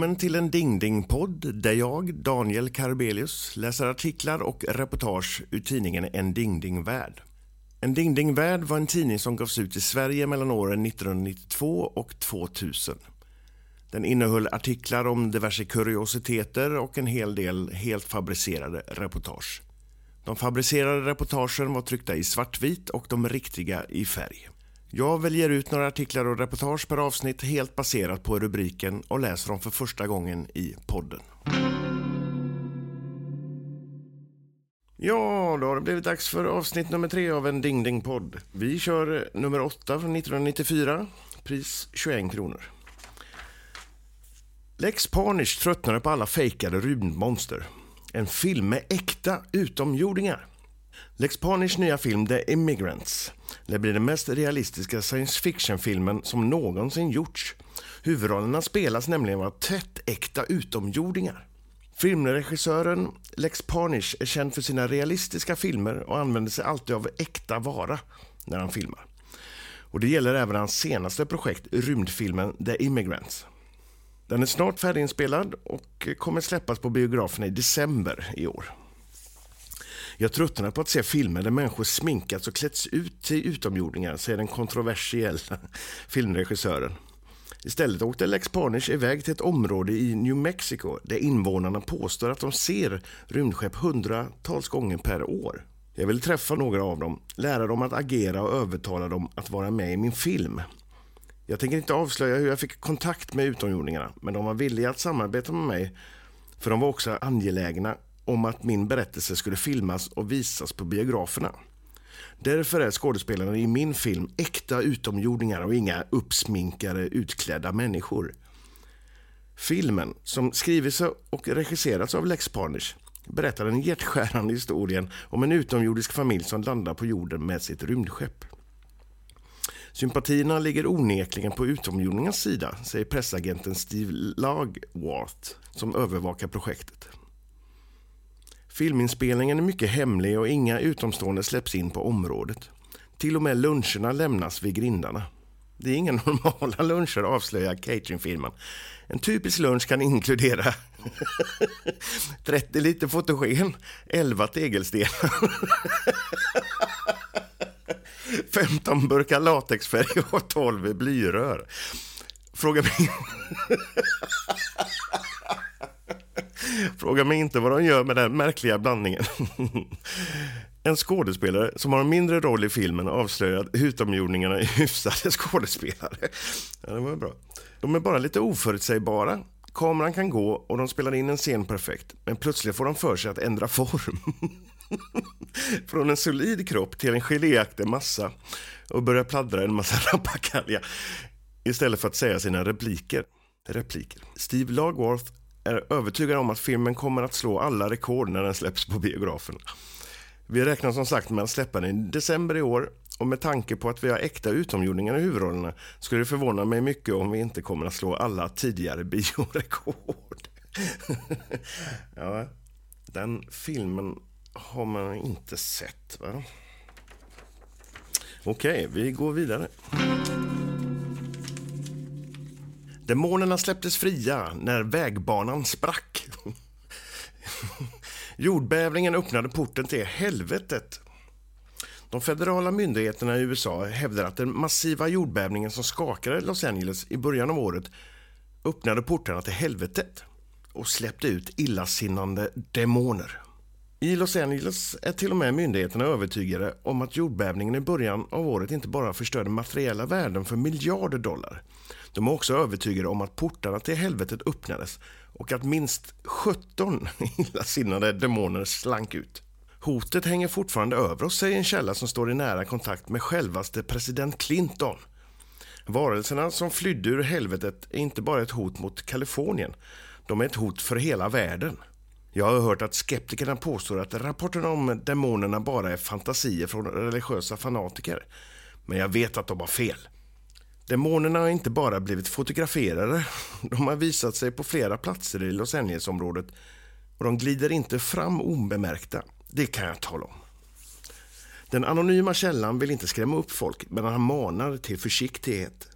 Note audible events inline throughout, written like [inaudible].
Välkommen till en Dingdingpodd där jag, Daniel Karbelius, läser artiklar och reportage ur tidningen En Dingdingvärld. En Dingdingvärld var en tidning som gavs ut i Sverige mellan åren 1992 och 2000. Den innehöll artiklar om diverse kuriositeter och en hel del helt fabricerade reportage. De fabricerade reportagen var tryckta i svartvit och de riktiga i färg. Jag väljer ut några artiklar och reportage per avsnitt helt baserat på rubriken och läser dem för första gången i podden. Ja, då har det blivit dags för avsnitt nummer tre av en Ding Ding-podd. Vi kör nummer åtta från 1994, pris 21 kronor. Lex Parnish tröttnade på alla fejkade rymdmonster. En film med äkta utomjordingar. Lex Parnish nya film The Immigrants det blir den mest realistiska science fiction-filmen som någonsin gjorts. Huvudrollerna spelas nämligen av tvättäkta utomjordingar. Filmregissören Lex Parnish är känd för sina realistiska filmer och använder sig alltid av äkta vara när han filmar. Och Det gäller även hans senaste projekt, rymdfilmen The Immigrants. Den är snart färdiginspelad och kommer släppas på biograferna i december i år. Jag tröttnar på att se filmer där människor sminkats och klätts ut till utomjordingar, säger den kontroversiella [laughs] filmregissören. Istället åkte Lex Parnish iväg till ett område i New Mexico där invånarna påstår att de ser rymdskepp hundratals gånger per år. Jag vill träffa några av dem, lära dem att agera och övertala dem att vara med i min film. Jag tänker inte avslöja hur jag fick kontakt med utomjordingarna, men de var villiga att samarbeta med mig för de var också angelägna om att min berättelse skulle filmas och visas på biograferna. Därför är skådespelarna i min film äkta utomjordingar och inga uppsminkade utklädda människor. Filmen, som skrivits och regisserats av Lex Parnish, berättar den hjärtskärande historien om en utomjordisk familj som landar på jorden med sitt rymdskepp. Sympatierna ligger onekligen på utomjordingarnas sida, säger pressagenten Steve Lagworth som övervakar projektet. Filminspelningen är mycket hemlig och inga utomstående släpps in på området. Till och med luncherna lämnas vid grindarna. Det är inga [laughs] normala luncher, avslöjar cateringfirman. En typisk lunch kan inkludera [laughs] 30 liter fotogen, 11 tegelstenar [laughs] 15 burkar latexfärg och 12 blyrör. Fråga mig... Fråga mig inte vad de gör med den märkliga blandningen. En skådespelare som har en mindre roll i filmen avslöjar att utomjordingarna är hyfsade skådespelare. Ja, det var bra. De är bara lite oförutsägbara. Kameran kan gå och de spelar in en scen perfekt. Men plötsligt får de för sig att ändra form. [laughs] Från en solid kropp till en geléaktig massa och börjar pladdra en massa rappakalja istället för att säga sina repliker. repliker. Steve Lagworth är övertygad om att filmen kommer att slå alla rekord när den släpps på biografen. Vi räknar som sagt med att släppa den i december i år och med tanke på att vi har äkta utomjordingar i huvudrollerna skulle det förvåna mig mycket om vi inte kommer att slå alla tidigare [laughs] biorekord. ja, den filmen har man inte sett, va? Okej, vi går vidare. Demonerna släpptes fria när vägbanan sprack. Jordbävningen öppnade porten till helvetet. De federala myndigheterna i USA hävdar att den massiva jordbävningen som skakade Los Angeles i början av året öppnade portarna till helvetet och släppte ut illasinnande demoner. I Los Angeles är till och med myndigheterna övertygade om att jordbävningen i början av året inte bara förstörde materiella värden för miljarder dollar de är också övertygade om att portarna till helvetet öppnades och att minst 17 [laughs] illasinnade demoner slank ut. Hotet hänger fortfarande över oss, säger en källa som står i nära kontakt med självaste president Clinton. Varelserna som flydde ur helvetet är inte bara ett hot mot Kalifornien. De är ett hot för hela världen. Jag har hört att skeptikerna påstår att rapporterna om demonerna bara är fantasier från religiösa fanatiker. Men jag vet att de har fel. Demonerna har inte bara blivit fotograferade, de har visat sig på flera platser i Los Angeles-området och de glider inte fram obemärkta. Det kan jag tala om. Den anonyma källan vill inte skrämma upp folk, men han manar till försiktighet.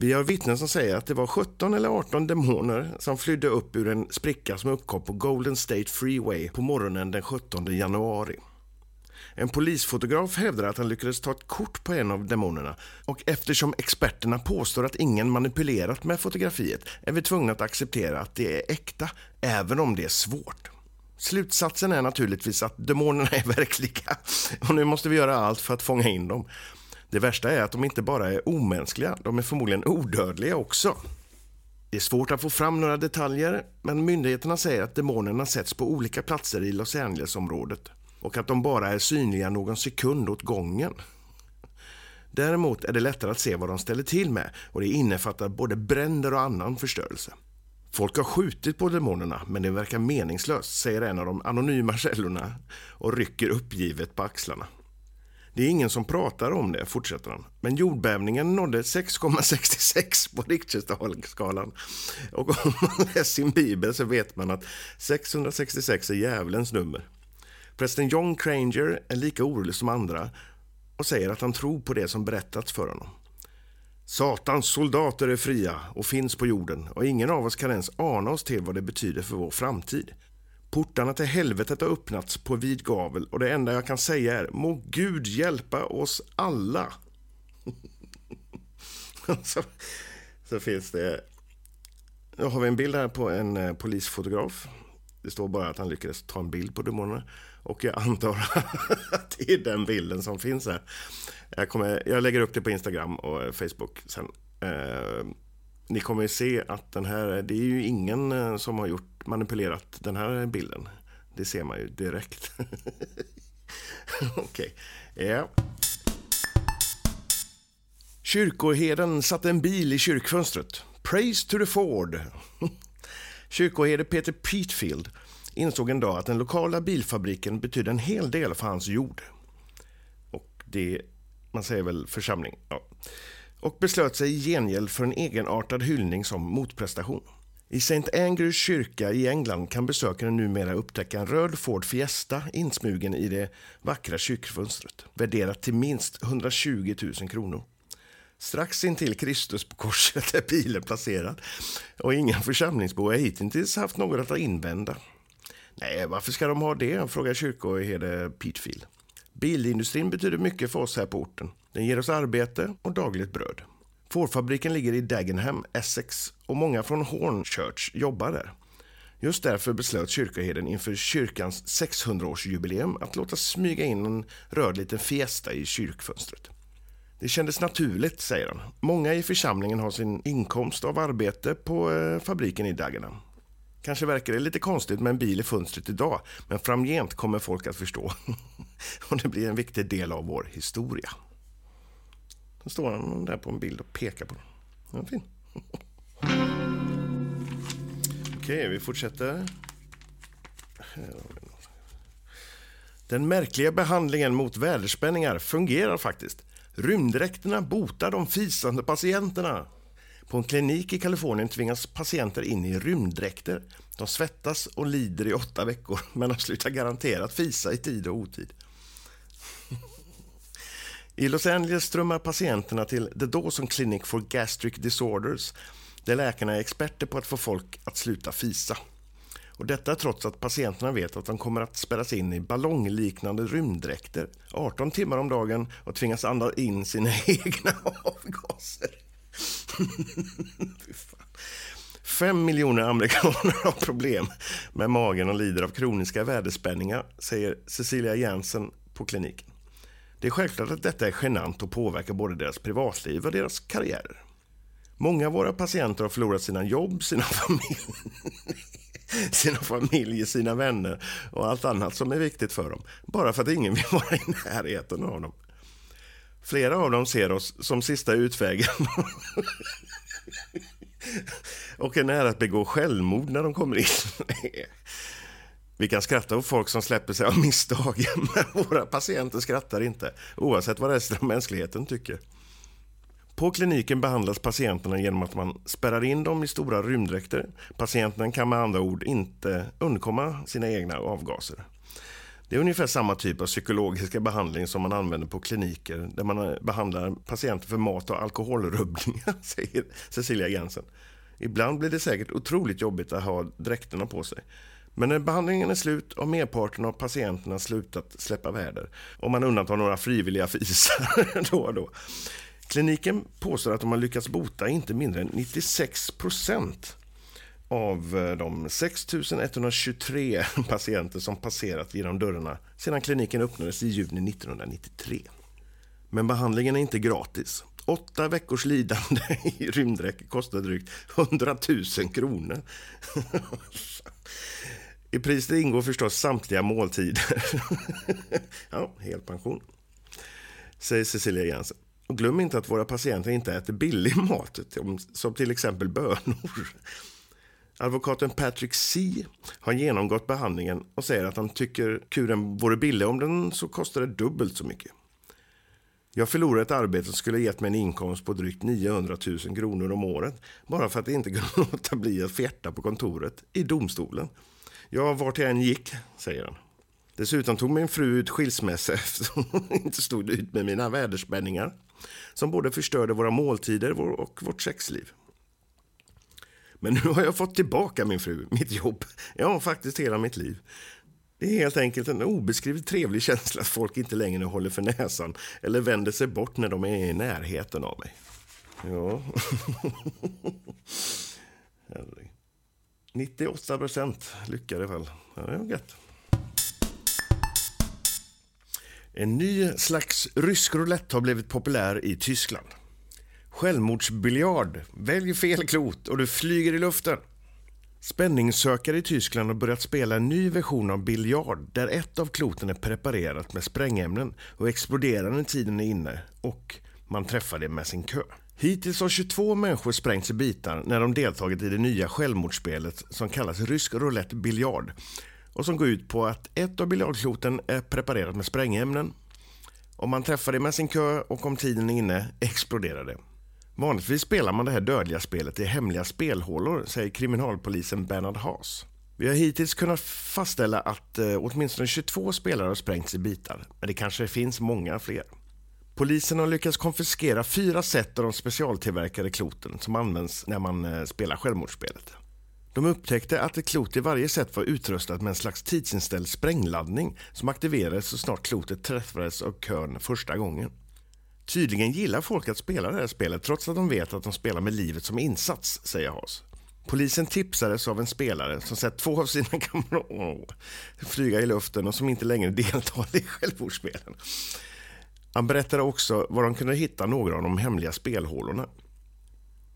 Vi har vittnen som säger att det var 17 eller 18 demoner som flydde upp ur en spricka som uppkom på Golden State Freeway på morgonen den 17 januari. En polisfotograf hävdar att han lyckades ta ett kort på en av demonerna och eftersom experterna påstår att ingen manipulerat med fotografiet är vi tvungna att acceptera att det är äkta, även om det är svårt. Slutsatsen är naturligtvis att demonerna [laughs] är verkliga och nu måste vi göra allt för att fånga in dem. Det värsta är att de inte bara är omänskliga, de är förmodligen odödliga också. Det är svårt att få fram några detaljer, men myndigheterna säger att demonerna sätts på olika platser i Los Angeles-området och att de bara är synliga någon sekund åt gången. Däremot är det lättare att se vad de ställer till med och det innefattar både bränder och annan förstörelse. Folk har skjutit på demonerna, men det verkar meningslöst, säger en av de anonyma källorna och rycker uppgivet på axlarna. Det är ingen som pratar om det, fortsätter han. Men jordbävningen nådde 6,66 på Richterskalan. Och om man läser sin bibel så vet man att 666 är djävulens nummer. Prästen John Cranger är lika orolig som andra och säger att han tror på det som berättats för honom. Satans soldater är fria och finns på jorden och ingen av oss kan ens ana oss till vad det betyder för vår framtid. Portarna till helvetet har öppnats på vid gavel och det enda jag kan säga är må Gud hjälpa oss alla. [laughs] så, så finns det... Nu har vi en bild här på en eh, polisfotograf. Det står bara att han lyckades ta en bild på demonerna. Och jag antar [laughs] att det är den bilden som finns här. Jag, kommer, jag lägger upp det på Instagram och eh, Facebook sen. Eh, ni kommer se att den här, det är ju ingen eh, som har gjort, manipulerat den här bilden. Det ser man ju direkt. [laughs] Okej. Okay. Yeah. Kyrkoherden satte en bil i kyrkfönstret. Praise to the Ford. [laughs] Kyrkoherde Peter Peatfield insåg en dag att den lokala bilfabriken betydde en hel del för hans jord. Och det, man säger väl församling, ja. Och beslöt sig i gengäld för en egenartad hyllning som motprestation. I St. Andrews kyrka i England kan besökaren numera upptäcka en röd Ford Fiesta insmugen i det vackra kyrkfönstret, värderat till minst 120 000 kronor. Strax intill Kristus på korset är bilen placerad och inga församlingsbor har hittills haft något att invända. Nej, varför ska de ha det? frågar kyrkoherde Petefield. Bilindustrin betyder mycket för oss här på orten. Den ger oss arbete och dagligt bröd. Fårfabriken ligger i Dagenham, Essex och många från Hornchurch jobbar där. Just därför beslöt kyrkoherden inför kyrkans 600-årsjubileum att låta smyga in en röd liten fiesta i kyrkfönstret. Det kändes naturligt, säger han. Många i församlingen har sin inkomst av arbete på eh, fabriken i Dagenham. Kanske verkar det lite konstigt med en bil i fönstret idag, men framgent kommer folk att förstå. [laughs] och det blir en viktig del av vår historia. Då står han där på en bild och pekar på den. Den är fin. [laughs] Okej, vi fortsätter. Den märkliga behandlingen mot väderspänningar fungerar faktiskt. Rymddräkterna botar de fisande patienterna. På en klinik i Kalifornien tvingas patienter in i rymddräkter. De svettas och lider i åtta veckor, [laughs] men de slutar garanterat fisa i tid och otid. I Los Angeles strömmar patienterna till The Dawson Clinic for Gastric Disorders där läkarna är experter på att få folk att sluta fisa. Och detta trots att patienterna vet att de kommer att spärras in i ballongliknande rymddräkter 18 timmar om dagen och tvingas andas in sina [laughs] egna avgaser. [laughs] Fem miljoner amerikaner har problem med magen och lider av kroniska väderspänningar, säger Cecilia Jensen på kliniken. Det är självklart att detta är genant och påverkar både deras privatliv och deras karriärer. Många av våra patienter har förlorat sina jobb, sina [laughs] familjer, sina familjer, sina vänner och allt annat som är viktigt för dem. Bara för att ingen vill [laughs] vara i närheten av dem. Flera av dem ser oss som sista utvägen [laughs] och är nära att begå självmord när de kommer in. Vi kan skratta åt folk som släpper sig av [laughs] misstag, men våra patienter skrattar inte, oavsett vad resten av mänskligheten tycker. På kliniken behandlas patienterna genom att man spärrar in dem i stora rymddräkter. Patienten kan med andra ord inte undkomma sina egna avgaser. Det är ungefär samma typ av psykologiska behandling som man använder på kliniker där man eh, behandlar patienter för mat och alkoholrubbningar, [laughs] säger Cecilia Jensen. Ibland blir det säkert otroligt jobbigt att ha dräkterna på sig. Men när behandlingen är slut har merparten av patienterna slutat släppa väder. Om man undantar några frivilliga fisar [laughs] då och då. Kliniken påstår att de har lyckats bota inte mindre än 96 procent av eh, de 6 123 [laughs] patienter som passerat genom dörrarna sedan kliniken öppnades i juni 1993. Men behandlingen är inte gratis. Åtta veckors lidande [laughs] i rymddräkt kostar drygt 100 000 kronor. I priset ingår förstås samtliga måltider. [laughs] ja, helpension, säger Cecilia Jensen. Och glöm inte att våra patienter inte äter billig mat, som till exempel bönor. Advokaten Patrick C har genomgått behandlingen och säger att han tycker kuren vore billig om den så kostar det dubbelt så mycket. Jag förlorade ett arbete som skulle gett mig en inkomst på drygt 900 000 kronor om året bara för att jag inte kunde [laughs] låta bli att fjärta på kontoret i domstolen. Ja, vart jag än gick, säger han. Dessutom tog min fru ut skilsmässa [laughs] eftersom hon inte stod ut med mina väderspänningar som både förstörde våra måltider och vårt sexliv. Men nu har jag fått tillbaka min fru, mitt jobb, ja faktiskt hela mitt liv. Det är helt enkelt en obeskrivligt trevlig känsla att folk inte längre håller för näsan eller vänder sig bort när de är i närheten av mig. Ja. [laughs] 98 procent lyckade väl. Ja, det var gött. En ny slags rysk roulette har blivit populär i Tyskland. Självmordsbiljard. Välj fel klot och du flyger i luften. Spänningssökare i Tyskland har börjat spela en ny version av biljard där ett av kloten är preparerat med sprängämnen och exploderar när tiden är inne och man träffar det med sin kö. Hittills har 22 människor sprängts i bitar när de deltagit i det nya självmordsspelet som kallas rysk roulette biljard och som går ut på att ett av biljardkloten är preparerat med sprängämnen. Om man träffar det med sin kö och om tiden är inne exploderar det. Vanligtvis spelar man det här dödliga spelet i hemliga spelhålor, säger kriminalpolisen Bernard Haas. Vi har hittills kunnat fastställa att eh, åtminstone 22 spelare har sprängts i bitar, men det kanske finns många fler. Polisen har lyckats konfiskera fyra set av de specialtillverkade kloten som används när man eh, spelar självmordsspelet. De upptäckte att ett klot i varje set var utrustat med en slags tidsinställd sprängladdning som aktiverades så snart klotet träffades av kön första gången. Tydligen gillar folk att spela det här spelet trots att de vet att de spelar med livet som insats, säger Haas. Polisen tipsades av en spelare som sett två av sina [laughs] kamrater flyga i luften och som inte längre deltar i självmordsspelen. Han berättade också var de kunde hitta några av de hemliga spelhålorna.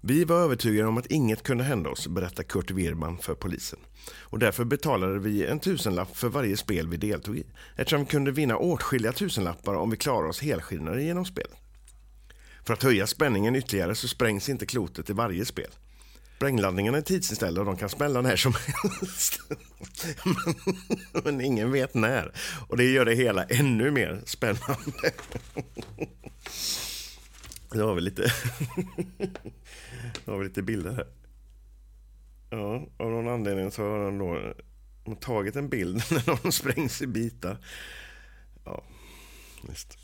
Vi var övertygade om att inget kunde hända oss, berättar Kurt Wirman för polisen. Och därför betalade vi en tusenlapp för varje spel vi deltog i eftersom vi kunde vinna åtskilliga tusenlappar om vi klarade oss helskinnade genom spelet. För att höja spänningen ytterligare så sprängs inte klotet i varje spel. Sprängladdningarna är tidsinställda och de kan smälla när som helst. [laughs] Men ingen vet när. Och det gör det hela ännu mer spännande. Nu har vi lite, nu har vi lite bilder här. Ja, av någon anledning så har de då tagit en bild [laughs] när någon sprängs i bitar. Ja, visst.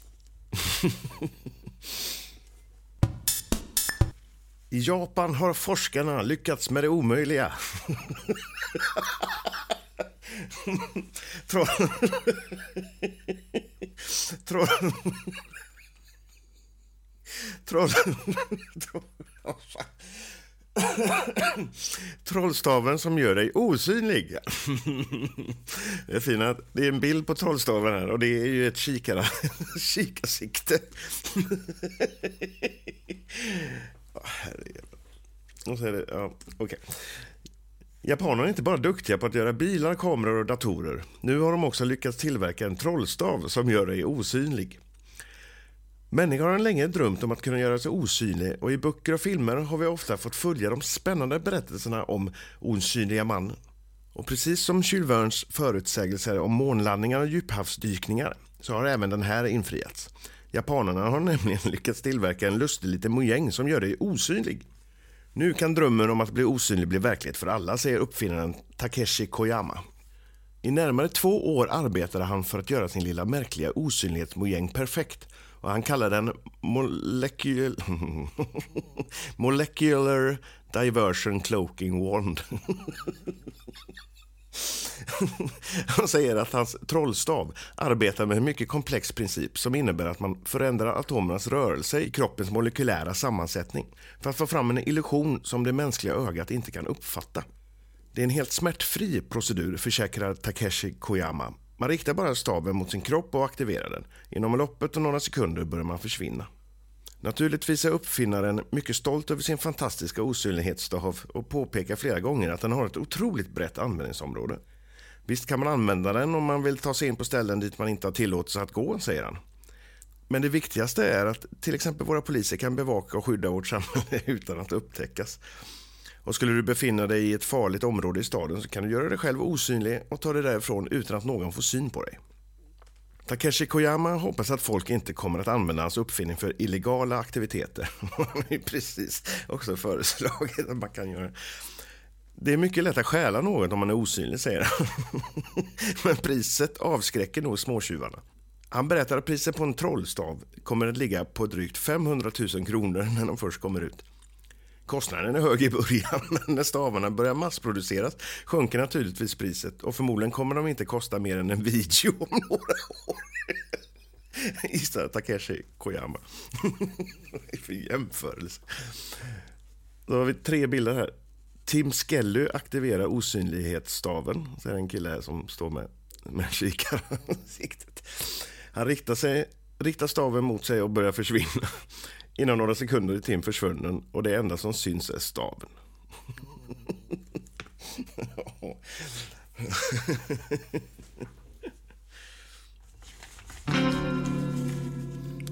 [laughs] I Japan har forskarna lyckats med det omöjliga. Troll... Troll... Troll... Trollstaven som gör dig osynlig. Det är fina. det är en bild på trollstaven här och det är ju ett kikara, [laughs] kikarsikte. Herrejävlar... Och så är det, ja, Okay. Japanerna är inte bara duktiga på att göra bilar, kameror och datorer. Nu har de också lyckats tillverka en trollstav som gör dig osynlig. Människor har länge drömt om att kunna göra sig osynlig och i böcker och filmer har vi ofta fått följa de spännande berättelserna om osynliga mannen. Och precis som Jules Vernes förutsägelser om månlandningar och djuphavsdykningar så har även den här infriats. Japanerna har nämligen [laughs] lyckats tillverka en lustig liten mojäng som gör dig osynlig. Nu kan drömmen om att bli osynlig bli verklighet för alla, säger uppfinnaren Takeshi Koyama. I närmare två år arbetade han för att göra sin lilla märkliga osynlighetsmojäng perfekt och han kallade den molecul [laughs] Molecular Diversion Cloaking Wand. [laughs] [laughs] Han säger att hans trollstav arbetar med en mycket komplex princip som innebär att man förändrar atomernas rörelse i kroppens molekylära sammansättning för att få fram en illusion som det mänskliga ögat inte kan uppfatta. Det är en helt smärtfri procedur, försäkrar Takeshi Koyama. Man riktar bara staven mot sin kropp och aktiverar den. Inom loppet av några sekunder börjar man försvinna. Naturligtvis är uppfinnaren mycket stolt över sin fantastiska osynlighetsstav och påpekar flera gånger att den har ett otroligt brett användningsområde. Visst kan man använda den om man vill ta sig in på ställen dit man inte har tillåtelse att gå, säger han. Men det viktigaste är att till exempel våra poliser kan bevaka och skydda vårt samhälle [laughs] utan att upptäckas. Och skulle du befinna dig i ett farligt område i staden så kan du göra dig själv osynlig och ta dig därifrån utan att någon får syn på dig. Takeshi Koyama hoppas att folk inte kommer att använda hans uppfinning för illegala aktiviteter. [laughs] Han har precis också föreslagit att man kan göra det är mycket lätt att stjäla något om man är osynlig, säger han. [laughs] Men priset avskräcker nog småtjuvarna. Han berättar att priset på en trollstav kommer att ligga på drygt 500 000 kronor när de först kommer ut. Kostnaden är hög i början, [laughs] men när stavarna börjar massproduceras sjunker naturligtvis priset och förmodligen kommer de inte kosta mer än en video om [laughs] några år. Gissar Takeshi Koyama. [laughs] För jämförelse. Då har vi tre bilder här. Tim Skelly aktiverar osynlighetsstaven, Så är det en kille här som står med, med kikarsiktet. Han riktar, sig, riktar staven mot sig och börjar försvinna. [laughs] Inom några sekunder är Tim försvunnen och det enda som syns är staven. [laughs]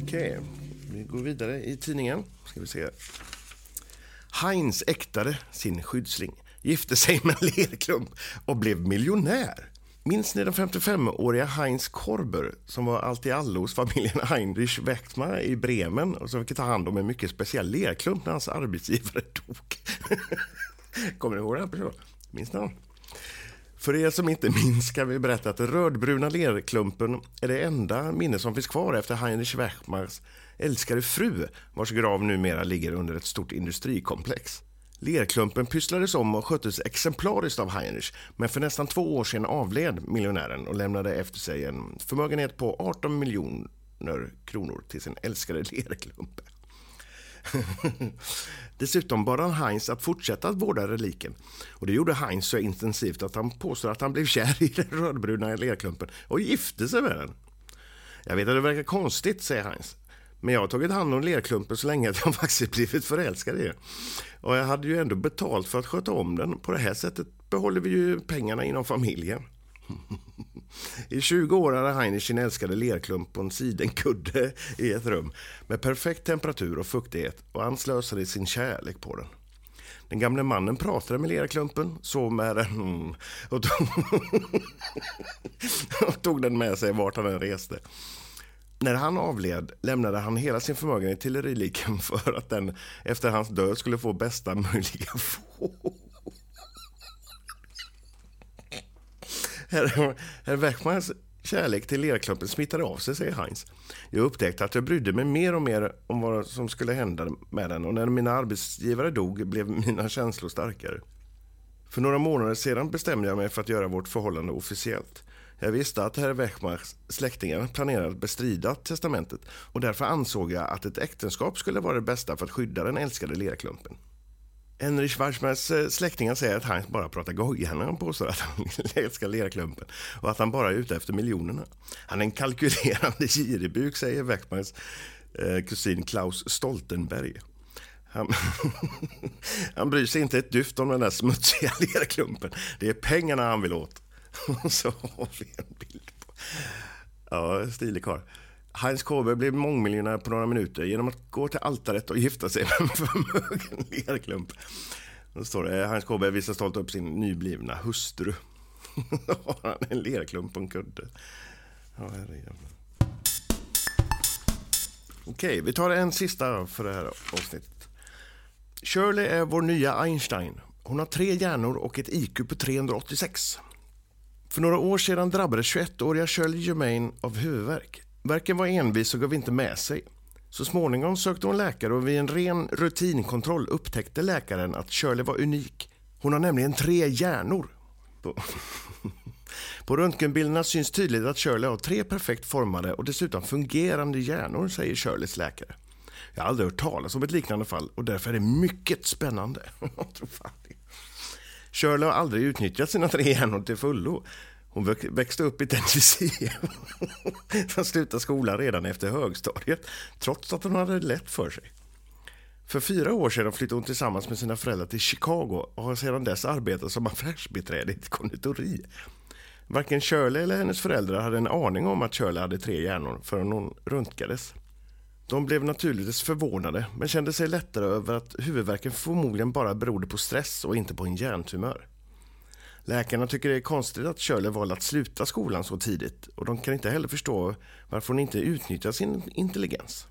Okej, okay. vi går vidare i tidningen. Ska vi se. Heinz äktade sin skyddsling, gifte sig med en lerklump och blev miljonär. Minns ni den 55-åriga Heinz Korber som var allt i allo hos familjen Heinrich Wechtmar i Bremen och som fick ta hand om en mycket speciell lerklump när hans arbetsgivare dog? [laughs] Kommer ni ihåg den personen? Minns ni honom? För er som inte minns kan vi berätta att den rödbruna lerklumpen är det enda minne som finns kvar efter Heinrich Wechtmars älskade fru vars grav numera ligger under ett stort industrikomplex. Lerklumpen pysslades om och sköttes exemplariskt av Heinrich men för nästan två år sedan avled miljonären och lämnade efter sig en förmögenhet på 18 miljoner kronor till sin älskade lerklump. [laughs] Dessutom bad han Heinz att fortsätta att vårda reliken. Och det gjorde Heinz så intensivt att han påstår att han blev kär i [laughs] den rödbruna lerklumpen och gifte sig med den. Jag vet att det verkar konstigt, säger Heinz. Men jag har tagit hand om lerklumpen så länge att jag [laughs] faktiskt blivit förälskad i den. Och jag hade ju ändå betalt för att sköta om den. På det här sättet behåller vi ju pengarna inom familjen. [laughs] I 20 år hade Heinrich sin älskade lerklump på en sidenkudde i ett rum med perfekt temperatur och fuktighet och han slösade sin kärlek på den. Den gamle mannen pratade med lerklumpen, sov med den [laughs] och tog, och tog den med sig vart han än reste. När han avled lämnade han hela sin förmögenhet till reliken [laughs] för att den efter hans död skulle få bästa möjliga få. Herr, herr kärlek till lerklumpen smittade av sig, säger Heinz. Jag upptäckte att jag brydde mig mer och mer om vad som skulle hända med den och när mina arbetsgivare dog blev mina känslor starkare. För några månader sedan bestämde jag mig för att göra vårt förhållande officiellt. Jag visste att herr Wechmachs släktingar planerade att bestrida testamentet och därför ansåg jag att ett äktenskap skulle vara det bästa för att skydda den älskade lerklumpen. Henrich Warsmers eh, släktingar säger att han bara pratar goja när han påstår att han [laughs] älskar lerklumpen och att han bara är ute efter miljonerna. Han är en kalkylerande giribuk, säger Wechmars eh, kusin Klaus Stoltenberg. Han, [laughs] han bryr sig inte ett dyft om den där smutsiga [laughs] lerklumpen. Det är pengarna han vill åt. [laughs] Och så har vi en bild på... Ja, stilig karl. Heinz Kåbe blev mångmiljonär på några minuter genom att gå till altaret och gifta sig [laughs] med en förmögen lerklump. Då står det Heinz Kåbe visar stolt upp sin nyblivna hustru. [laughs] Då har han en lerklump på en kudde. Ja, Okej, vi tar en sista för det här avsnittet. Shirley är vår nya Einstein. Hon har tre hjärnor och ett IQ på 386. För några år sedan drabbades 21-åriga Shirley Germain av huvudvärk. Verken var envis och gav inte med sig. Så småningom sökte hon läkare och vid en ren rutinkontroll upptäckte läkaren att Shirley var unik. Hon har nämligen tre hjärnor. På, [laughs] på röntgenbilderna syns tydligt att Shirley har tre perfekt formade och dessutom fungerande hjärnor, säger Shirleys läkare. Jag har aldrig hört talas om ett liknande fall och därför är det mycket spännande. [laughs] Shirley har aldrig utnyttjat sina tre hjärnor till fullo. Hon växte upp i Tennessee. [laughs] Hon slutade skolan redan efter högstadiet, trots att hon hade lätt för sig. För fyra år sedan flyttade hon tillsammans med sina föräldrar till Chicago och har sedan dess arbetat som affärsbiträde i ett konditori. Varken Shirley eller hennes föräldrar hade en aning om att Shirley hade tre hjärnor förrän hon röntgades. De blev naturligtvis förvånade men kände sig lättare över att huvudvärken förmodligen bara berodde på stress och inte på en hjärntumör. Läkarna tycker det är konstigt att Shirley valde att sluta skolan så tidigt och de kan inte heller förstå varför hon inte utnyttjar sin intelligens.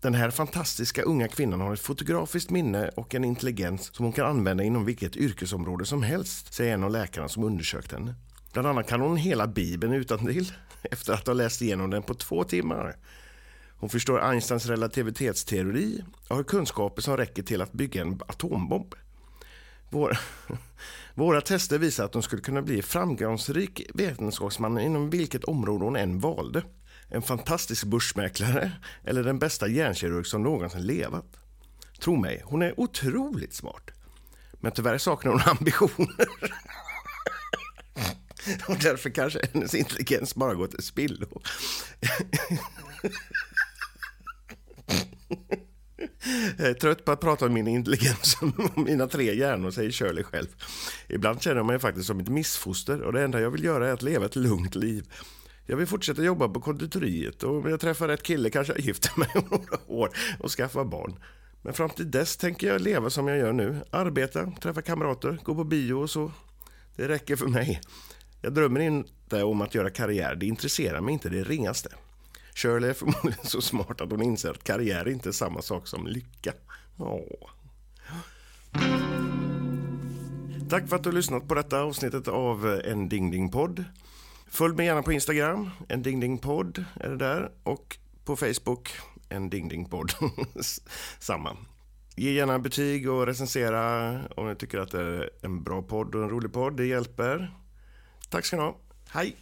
Den här fantastiska unga kvinnan har ett fotografiskt minne och en intelligens som hon kan använda inom vilket yrkesområde som helst, säger en av läkarna som undersökt henne. Bland annat kan hon hela Bibeln utan till [laughs] efter att ha läst igenom den på två timmar. Hon förstår Einsteins relativitetsteori och har kunskaper som räcker till att bygga en atombomb. Våra, [laughs] våra tester visar att hon skulle kunna bli framgångsrik vetenskapsman inom vilket område hon än valde. En fantastisk börsmäklare eller den bästa hjärnkirurg som någonsin levat. Tro mig, hon är otroligt smart. Men tyvärr saknar hon [laughs] ambitioner. Och därför kanske hennes intelligens bara går till spillo. [laughs] Jag är trött på att prata om min intelligens och [laughs] mina tre hjärnor, säger Shirley själv. Ibland känner jag mig faktiskt som ett missfoster och det enda jag vill göra är att leva ett lugnt liv. Jag vill fortsätta jobba på konditoriet och om jag träffar rätt kille kanske jag gifter mig [laughs] om några år och skaffar barn. Men fram till dess tänker jag leva som jag gör nu. Arbeta, träffa kamrater, gå på bio och så. Det räcker för mig. Jag drömmer inte om att göra karriär, det intresserar mig inte det ringaste. Shirley är förmodligen så smart att hon inser att karriär inte är samma sak som lycka. Åh. Tack för att du har lyssnat på detta avsnittet av En Ding Ding Podd. Följ mig gärna på Instagram, En Ding Ding Podd är det där. Och på Facebook, En Ding Ding Podd. [laughs] Samma. Ge gärna betyg och recensera om ni tycker att det är en bra podd och en rolig podd. Det hjälper. Tack ska ni ha. Hej!